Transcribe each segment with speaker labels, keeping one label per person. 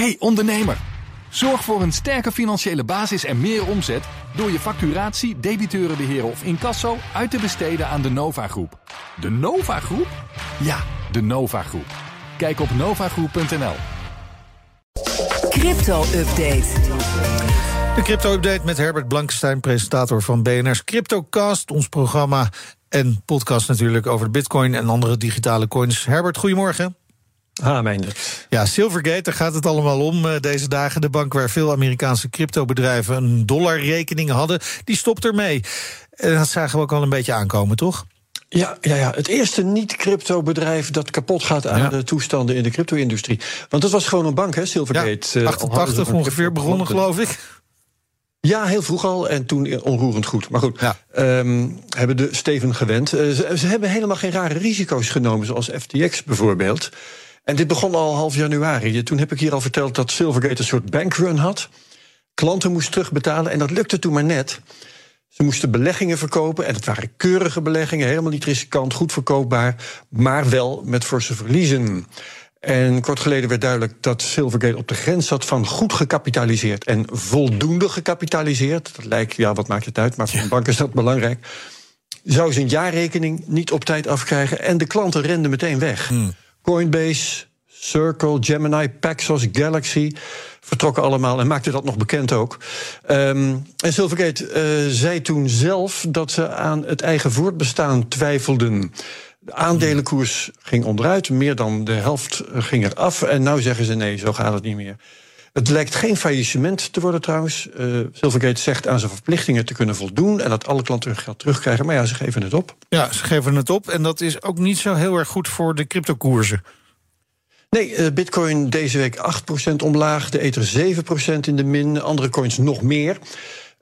Speaker 1: Hey ondernemer, zorg voor een sterke financiële basis en meer omzet door je facturatie, debiteurenbeheer of incasso uit te besteden aan de Nova Groep. De Nova Groep? Ja, de Nova Groep. Kijk op novagroep.nl.
Speaker 2: Crypto-update.
Speaker 3: De crypto-update met Herbert Blankenstein, presentator van BNR's CryptoCast. Ons programma en podcast natuurlijk over de bitcoin en andere digitale coins. Herbert, goedemorgen.
Speaker 4: Ah, Meindert.
Speaker 3: Ja, Silvergate, daar gaat het allemaal om uh, deze dagen. De bank waar veel Amerikaanse cryptobedrijven een dollarrekening hadden, die stopt ermee. En dat zagen we ook al een beetje aankomen, toch?
Speaker 4: Ja, ja, ja, het eerste niet-crypto-bedrijf dat kapot gaat aan
Speaker 3: Ja.
Speaker 4: de toestanden in de crypto-industrie. Want dat was gewoon een bank, hè, Silvergate.
Speaker 3: Ja,
Speaker 4: Eh, al hadden ze
Speaker 3: 88
Speaker 4: van
Speaker 3: ongeveer begonnen, geloof ik.
Speaker 4: Ja, heel vroeg al en toen onroerend goed. Maar goed,
Speaker 3: Ja.
Speaker 4: ehm, hebben de Steven gewend. Eh, ze, ze hebben helemaal geen rare risico's genomen, zoals FTX bijvoorbeeld. En dit begon al half januari. Toen heb ik hier al verteld dat Silvergate een soort bankrun had. Klanten moesten terugbetalen en dat lukte toen maar net. Ze moesten beleggingen verkopen en het waren keurige beleggingen, helemaal niet riskant, goed verkoopbaar, maar wel met forse verliezen. En kort geleden werd duidelijk dat Silvergate op de grens zat van goed gecapitaliseerd en voldoende gecapitaliseerd. Dat lijkt, ja, wat maakt het uit, maar voor een bank is dat belangrijk. Zou zijn jaarrekening niet op tijd afkrijgen en de klanten renden meteen weg. Coinbase, Circle, Gemini, Paxos, Galaxy vertrokken allemaal en maakten dat nog bekend ook. Ehm, en Silvergate eh, zei toen zelf dat ze aan het eigen voortbestaan twijfelden. De aandelenkoers ging onderuit, meer dan de helft ging eraf. En nou zeggen ze nee, zo gaat het niet meer. Het lijkt geen faillissement te worden trouwens. Eh, Silvergate zegt aan zijn verplichtingen te kunnen voldoen... en dat alle klanten hun geld terugkrijgen. Maar ja, ze geven het op.
Speaker 3: Ja, ze geven het op en dat is ook niet zo heel erg goed voor de cryptokoersen.
Speaker 4: Nee, eh, Bitcoin deze week 8% omlaag, de Ether 7% in de min, andere coins nog meer.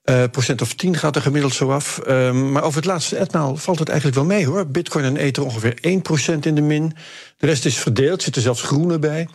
Speaker 4: Eh procent of 10 gaat er gemiddeld zo af. Ehm, maar over het laatste etmaal valt het eigenlijk wel mee hoor. Bitcoin en Ether ongeveer 1% in de min. De rest is verdeeld, zitten zelfs groene bij.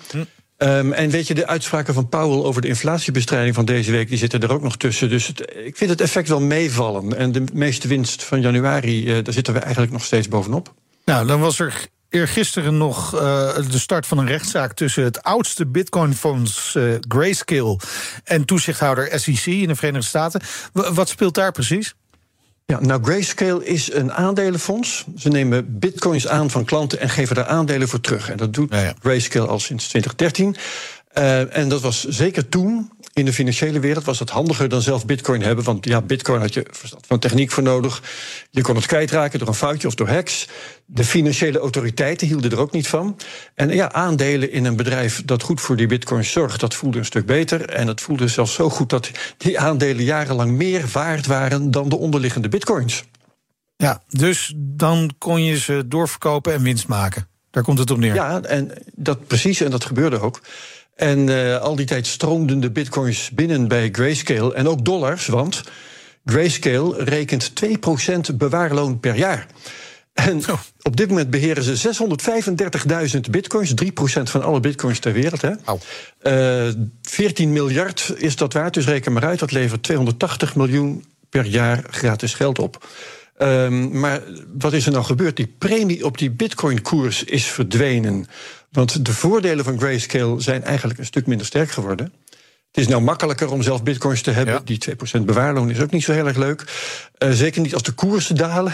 Speaker 4: Ehm, en weet je, de uitspraken van Powell over de inflatiebestrijding van deze week, die zitten er ook nog tussen. Dus ik vind het effect wel meevallen. En de meeste winst van januari, eh, daar zitten we eigenlijk nog steeds bovenop.
Speaker 3: Nou, dan was er eergisteren nog eh, de start van een rechtszaak tussen het oudste Bitcoin-fonds eh, Grayscale en toezichthouder SEC in de Verenigde Staten. Wat speelt daar precies?
Speaker 4: Ja, nou, Grayscale is een aandelenfonds. Ze nemen bitcoins aan van klanten en geven daar aandelen voor terug. En dat doet
Speaker 3: Ja, ja.
Speaker 4: Grayscale al sinds 2013. Eh, en dat was zeker toen, in de financiële wereld, was dat handiger dan zelf bitcoin hebben. Want ja, bitcoin had je verstand van techniek voor nodig. Je kon het kwijtraken door een foutje of door hacks. De financiële autoriteiten hielden er ook niet van. En ja, aandelen in een bedrijf dat goed voor die bitcoins zorgt, dat voelde een stuk beter. En het voelde zelfs zo goed dat die aandelen jarenlang meer waard waren dan de onderliggende bitcoins.
Speaker 3: Ja, dus dan kon je ze doorverkopen en winst maken. Daar komt het op neer.
Speaker 4: Ja, en dat precies, en dat gebeurde ook. En eh, al die tijd stroomden de bitcoins binnen bij Grayscale en ook dollars, want Grayscale rekent 2% bewaarloon per jaar. En
Speaker 3: Zo.
Speaker 4: op dit moment beheren ze 635.000 bitcoins, 3% van alle bitcoins ter wereld. Hè.
Speaker 3: Au.
Speaker 4: Eh, 14 miljard is dat waard, dus reken maar uit. Dat levert 280 miljoen per jaar gratis geld op. Ehm, maar wat is er nou gebeurd? Die premie op die bitcoin-koers is verdwenen. Want de voordelen van Grayscale zijn eigenlijk een stuk minder sterk geworden. Het is nou makkelijker om zelf bitcoins te hebben.
Speaker 3: Ja.
Speaker 4: Die 2% bewaarloon is ook niet zo heel erg leuk. Eh, zeker niet als de koersen dalen.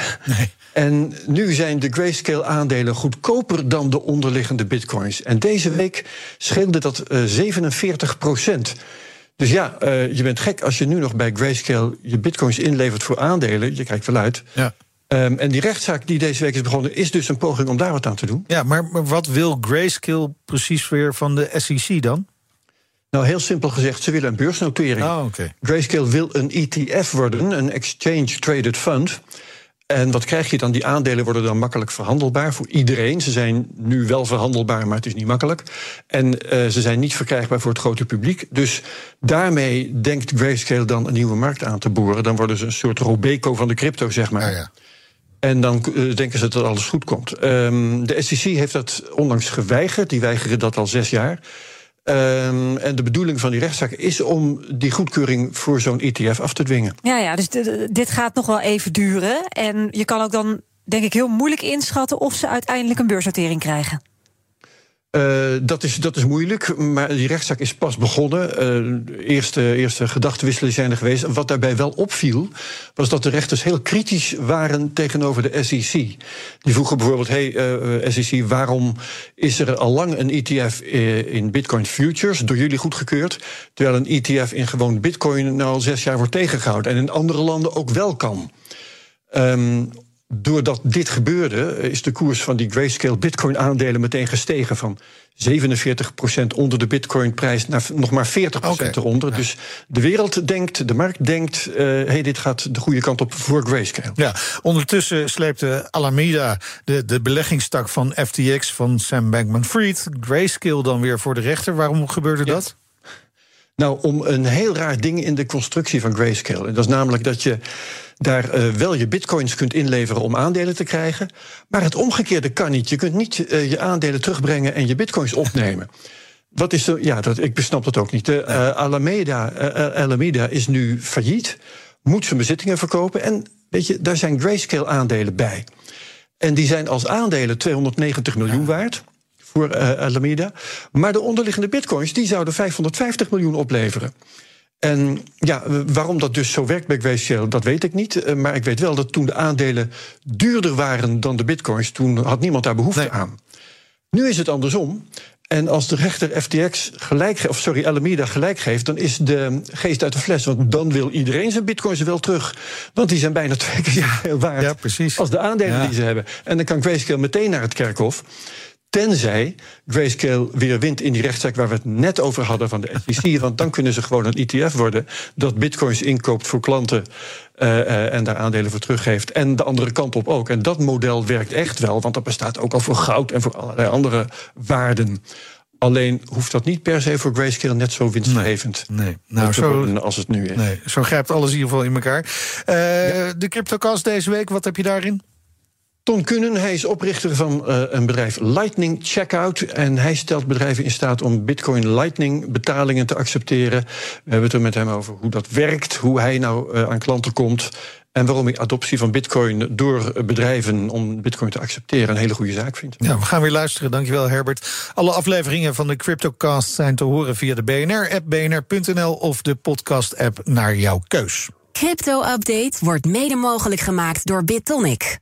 Speaker 4: En nu zijn de Grayscale-aandelen goedkoper dan de onderliggende bitcoins. En deze week scheelde dat eh 47 Dus ja, eh, je bent gek als je nu nog bij Grayscale je bitcoins inlevert voor aandelen. Je kijkt wel uit.
Speaker 3: Ja.
Speaker 4: Ehm, en die rechtszaak die deze week is begonnen, is dus een poging om daar wat aan te doen.
Speaker 3: Ja, maar, maar wat wil Grayscale precies weer van de SEC dan?
Speaker 4: Nou, heel simpel gezegd, ze willen een beursnotering.
Speaker 3: Oh, oké.
Speaker 4: Grayscale wil een ETF worden, een Exchange Traded Fund. En wat krijg je dan? Die aandelen worden dan makkelijk verhandelbaar voor iedereen. Ze zijn nu wel verhandelbaar, maar het is niet makkelijk. En eh, ze zijn niet verkrijgbaar voor het grote publiek. Dus daarmee denkt Grayscale dan een nieuwe markt aan te boren. Dan worden ze een soort Robeco van de crypto, zeg maar.
Speaker 3: Ja, ja.
Speaker 4: En dan eh, denken ze dat alles goed komt. Ehm, de SEC heeft dat onlangs geweigerd. Die weigeren dat al zes jaar. Ehm, en de bedoeling van die rechtszaak is om die goedkeuring voor zo'n ETF af te dwingen.
Speaker 2: Ja, ja, dus dit gaat nog wel even duren. En je kan ook dan, denk ik, heel moeilijk inschatten of ze uiteindelijk een beursnotering krijgen.
Speaker 4: Uh, dat, is, dat is moeilijk, maar die rechtszaak is pas begonnen. Uh, eerste, eerste zijn er geweest. Wat daarbij wel opviel, was dat de rechters heel kritisch waren tegenover de SEC. Die vroegen bijvoorbeeld: hey, uh, SEC, waarom is er al lang een ETF in Bitcoin Futures door jullie goedgekeurd, terwijl een ETF in gewoon Bitcoin nou al zes jaar wordt tegengehouden en in andere landen ook wel kan? Um, doordat dit gebeurde, is de koers van die grayscale Bitcoin-aandelen meteen gestegen van 47% onder de Bitcoin-prijs naar nog maar 40% eronder. Dus de wereld denkt, de markt denkt, uh, hey, dit gaat de goede kant op voor grayscale.
Speaker 3: Ja, ondertussen sleepte Alameda, de, de beleggingstak van FTX van Sam Bankman-Fried, grayscale dan weer voor de rechter. Waarom gebeurde dat?
Speaker 4: Nou, om een heel raar ding in de constructie van Grayscale. En dat is namelijk dat je daar uh, wel je bitcoins kunt inleveren om aandelen te krijgen. Maar het omgekeerde kan niet. Je kunt niet uh, je aandelen terugbrengen en je bitcoins opnemen. Wat is er? Ja, dat, ik besnap dat ook niet. De, uh, Alameda, Alameda is nu failliet, moet zijn bezittingen verkopen. En weet je, daar zijn Grayscale aandelen bij. En die zijn als aandelen 290 miljoen waard voor uh, Alameda. Maar de onderliggende bitcoins die zouden 550 miljoen opleveren. En ja, waarom dat dus zo werkt bij Grayscale, dat weet ik niet. Eh, maar ik weet wel dat toen de aandelen duurder waren dan de bitcoins, toen had niemand daar behoefte aan. Nu is het andersom. En als de rechter FTX gelijk, of sorry, Alameda gelijk geeft, dan is de geest uit de fles. Want dan wil iedereen zijn bitcoins wel terug. Want die zijn bijna twee keer zoveel waard
Speaker 3: ja, precies.
Speaker 4: als de aandelen die ze hebben. En dan kan Grayscale meteen naar het kerkhof. Tenzij Grayscale weer wint in die rechtszaak waar we het net over hadden van de SEC. want dan kunnen ze gewoon een ETF worden dat bitcoins inkoopt voor klanten uh, uh, en daar aandelen voor teruggeeft. En de andere kant op ook. En dat model werkt echt wel, want dat bestaat ook al voor goud en voor allerlei andere waarden. Alleen hoeft dat niet per se voor Grayscale net zo winstgevend
Speaker 3: nee, nee. Nou, zo,
Speaker 4: als het nu is.
Speaker 3: Nee, zo grijpt alles in ieder geval in elkaar. Uh, ja. De CryptoCast deze week, wat heb je daarin?
Speaker 4: Ton Kunen, hij is oprichter van uh, een bedrijf Lightning Checkout. En hij stelt bedrijven in staat om Bitcoin Lightning betalingen te accepteren. We hebben het er met hem over hoe dat werkt, hoe hij nou uh, aan klanten komt. En waarom ik adoptie van Bitcoin door bedrijven om Bitcoin te accepteren een hele goede zaak vind.
Speaker 3: Ja, we gaan weer luisteren. Dankjewel, Herbert. Alle afleveringen van de CryptoCast zijn te horen via de BNR-app, bnr.nl of de podcast-app naar jouw keus.
Speaker 5: Crypto-update wordt mede mogelijk gemaakt door BitTonic.